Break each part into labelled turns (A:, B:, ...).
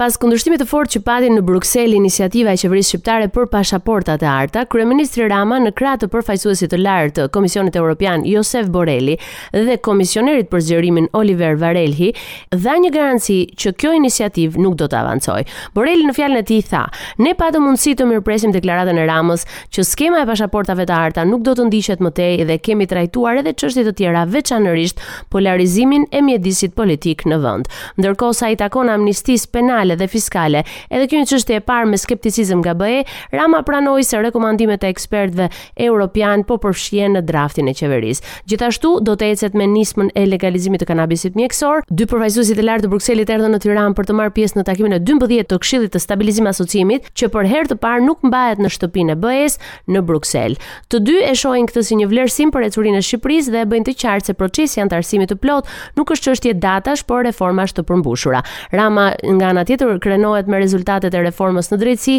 A: Pas kundërshtimit të fortë që pati në Bruksel iniciativa e qeverisë shqiptare për pasaportat e arta, kryeministri Rama në krah të përfaqësuesit të lartë të Komisionit Europian Josep Borrell dhe komisionerit për zgjerimin Oliver Varelhi dha një garanci që kjo iniciativë nuk do të avancojë. Borrell në fjalën e tij tha: "Ne patëm mundësi të mirëpresim deklaratën e Ramës që skema e pashaportave të arta nuk do të ndiqet më tej dhe kemi trajtuar edhe çështje të tjera veçanërisht polarizimin e mjedisit politik në vend. Ndërkohë sa i takon amnistisë penale dhe fiskale, edhe kjo një çështje e parë me skepticizëm nga BE, Rama pranoi se rekomandimet e ekspertëve europianë po përfshihen në draftin e qeverisë. Gjithashtu, do të ecet me nismën e legalizimit të kanabisit mjekësor. Dy përfaqësuesit e lartë të Brukselit erdhën në Tiranë për të marrë pjesë në takimin e 12 të Këshillit të Stabilizim Asociimit, që për herë të parë nuk mbahet në shtëpinë e BE-së në Bruksel. Të dy e shohin këtë si një vlerësim për ecurinë e Shqipërisë dhe e bëjnë të qartë se procesi i anëtarësimit të plotë nuk është çështje datash, por reformash të përmbushura. Rama nga ana tjetër krenohet me rezultatet e reformës në drejtësi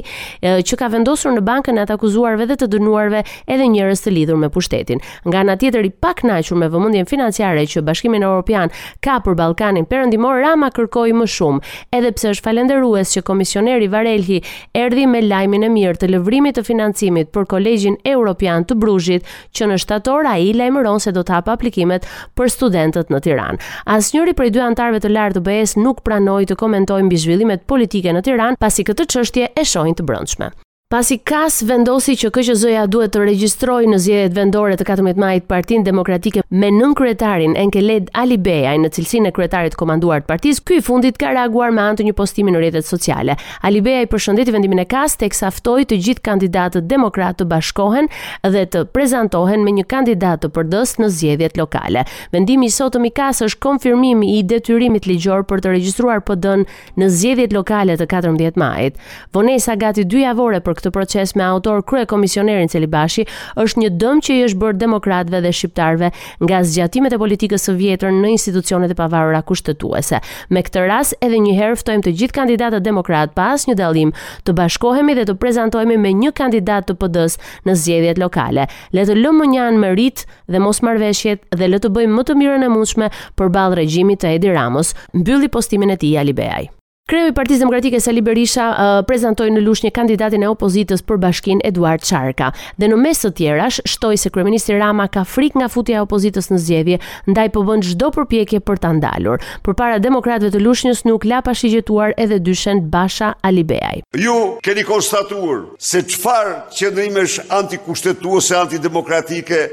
A: që ka vendosur në bankën e të akuzuarve dhe të dënuarve edhe njerëz të lidhur me pushtetin. Nga ana tjetër i pakënaqur me vëmendjen financiare që Bashkimi Europian ka për Ballkanin Perëndimor, Rama kërkoi më shumë, edhe pse është falënderues që komisioneri Varelhi erdhi me lajmin e mirë të lëvrimit të financimit për Kolegjin Europian të Bruzhit, që në shtator ai lajmëron se do të hapë aplikimet për studentët në Tiranë. Asnjëri prej dy anëtarëve të lartë të BE-së nuk pranoi të komentojë mbi zhvillimet politike në Tiranë, pasi këtë çështje e shohin të brendshme. Pasi KAS vendosi që KQZ-ja duhet të regjistrojë në zgjedhjet vendore të katërmbëdhjetë majit Partinë Demokratike me nënkryetarin Enkelejd Alibeaj në cilësinë e kryetarit të komanduar të partisë, ky i fundit ka reaguar me anë të një postimi në rrjetet sociale. Alibeaj përshëndeti vendimin e KAS teksa ftoi të gjithë kandidatët demokratë të bashkohen dhe të prezantohen me një kandidat të PD-së në zgjedhjet lokale. Vendimi i sotëm i KAS është konfirmimi i detyrimit ligjor për të regjistruar PD-në në zgjedhjet lokale të katërmbëdhjetë majit. Vonesa gati dy javore për këtë proces me autor kryekomisionerin Celibashi është një dëm që i është bërë demokratëve dhe shqiptarëve nga zgjatimet e politikës së vjetër në institucionet e pavarura kushtetuese. Me këtë rast edhe një herë ftojmë të gjithë kandidatët demokratë pa asnjë dallim të bashkohemi dhe të prezantohemi me një kandidat të PD-së në zgjedhjet lokale. Le të lëmë mënjanë mëritë dhe mosmarrëveshjet dhe le të bëjmë më të mirën e mundshme përballë regjimit të Edi Ramës, mbylli postimin e tij Alibeaj. Kreu i Partisë Demokratike Sali Berisha uh, prezantoi në Lushnje kandidatin e opozitës për bashkinë Eduard Sharka dhe në mes të tjerash shtoi se kryeministri Rama ka frikë nga futja e opozitës në zgjedhje, ndaj po bën çdo përpjekje për ta ndalur. Përpara demokratëve të Lushnjës nuk la pa shigjetuar edhe dyshen Basha Alibeaj.
B: Ju keni konstatuar se çfarë qëndrimesh antikushtetuese, antidemokratike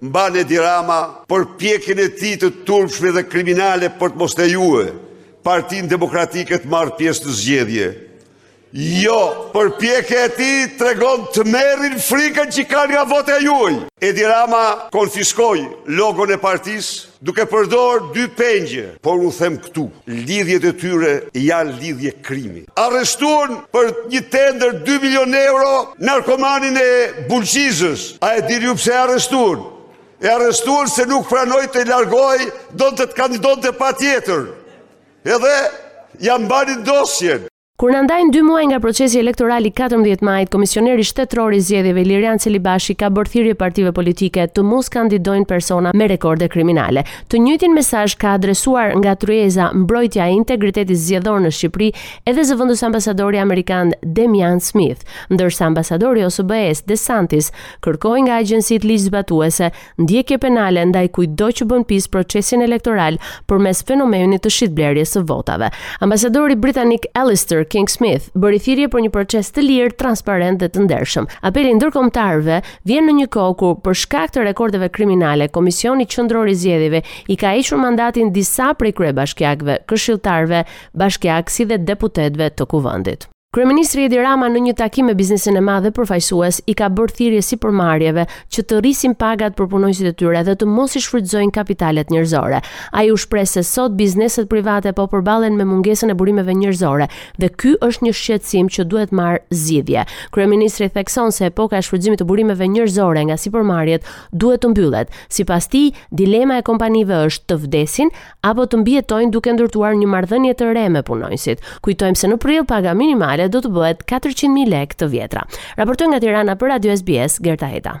B: Mban Edi Rama përpjekjen e tij të turpshme dhe kriminale për të mos lejue Partinë Demokratike të marrë pjesë në zgjedhje. Jo, përpjekja e tij tregon tmerrin, frikën që ka nga vota juaj. Edi Rama konfiskoi logon e partisë Duke përdorë dy pengje, por u them këtu, lidhjet e tyre janë lidhje krimi. Arrestuan për një tender dy milionë euro narkomanin e Bulqizës. A e dini ju pse e arrestuan? E arrestuan se nuk pranoi të largohej, donte të kandidonte patjetër. Edhe ja mbanin dosjen.
A: Kur na ndajnë dy muaj nga procesi elektoral i 14 majit, Komisioneri Shtetëror i Zgjedhjeve Ilirjan Celibashi ka bërë thirrje partive politike të mos kandidojnë persona me rekorde kriminale. Të njëjtin mesazh ka adresuar nga tryeza Mbrojtja e Integritetit Zgjedhor në Shqipëri edhe zëvendës ambasadori amerikan Demian Smith, ndërsa ambasadori i OSBE-së De Sanctis kërkoi nga agjencitë ligjzbatuese Ndjekje penale ndaj kujtdo që bën pis procesin elektoral përmes fenomenit të shitblerjes së votave. Ambasadori britanik Alastair King-Smith bëri thirrje për një proces të lirë, transparent dhe të ndershëm. Apeli i ndërkombëtarëve vjen në një kohë kur për shkak të rekordeve kriminale, Komisioni Qendror i Zgjedhjeve i ka hequr mandatin disa prej kryebashkiakëve, këshilltarëve bashkiakë si dhe deputetëve të Kuvendit. Kryeministri Edi Rama në një takim me biznesin e madh dhe përfaqësues i ka bërë thirrje sipërmarrjeve që të rrisin pagat për punonjësit e tyre dhe të mos i shfrytëzojnë kapitalet njerëzore. Ai u shpreh se sot bizneset private po përballen me mungesën e burimeve njerëzore dhe ky është një shqetësim që duhet të marrë zgjidhje. Kryeministri thekson se epoka e shfrytëzimit të burimeve njerëzore nga sipërmarrjet duhet të mbyllet. Sipas tij, dilema e kompanive është të vdesin apo të mbijetojnë duke ndërtuar një marrëdhënie të re me punonjësit. Kujtojmë se në prill paga minimale do të bëhet 400.000 lekë të vjetra. Raportoj nga Tirana për Radio SBS Gerta Heta.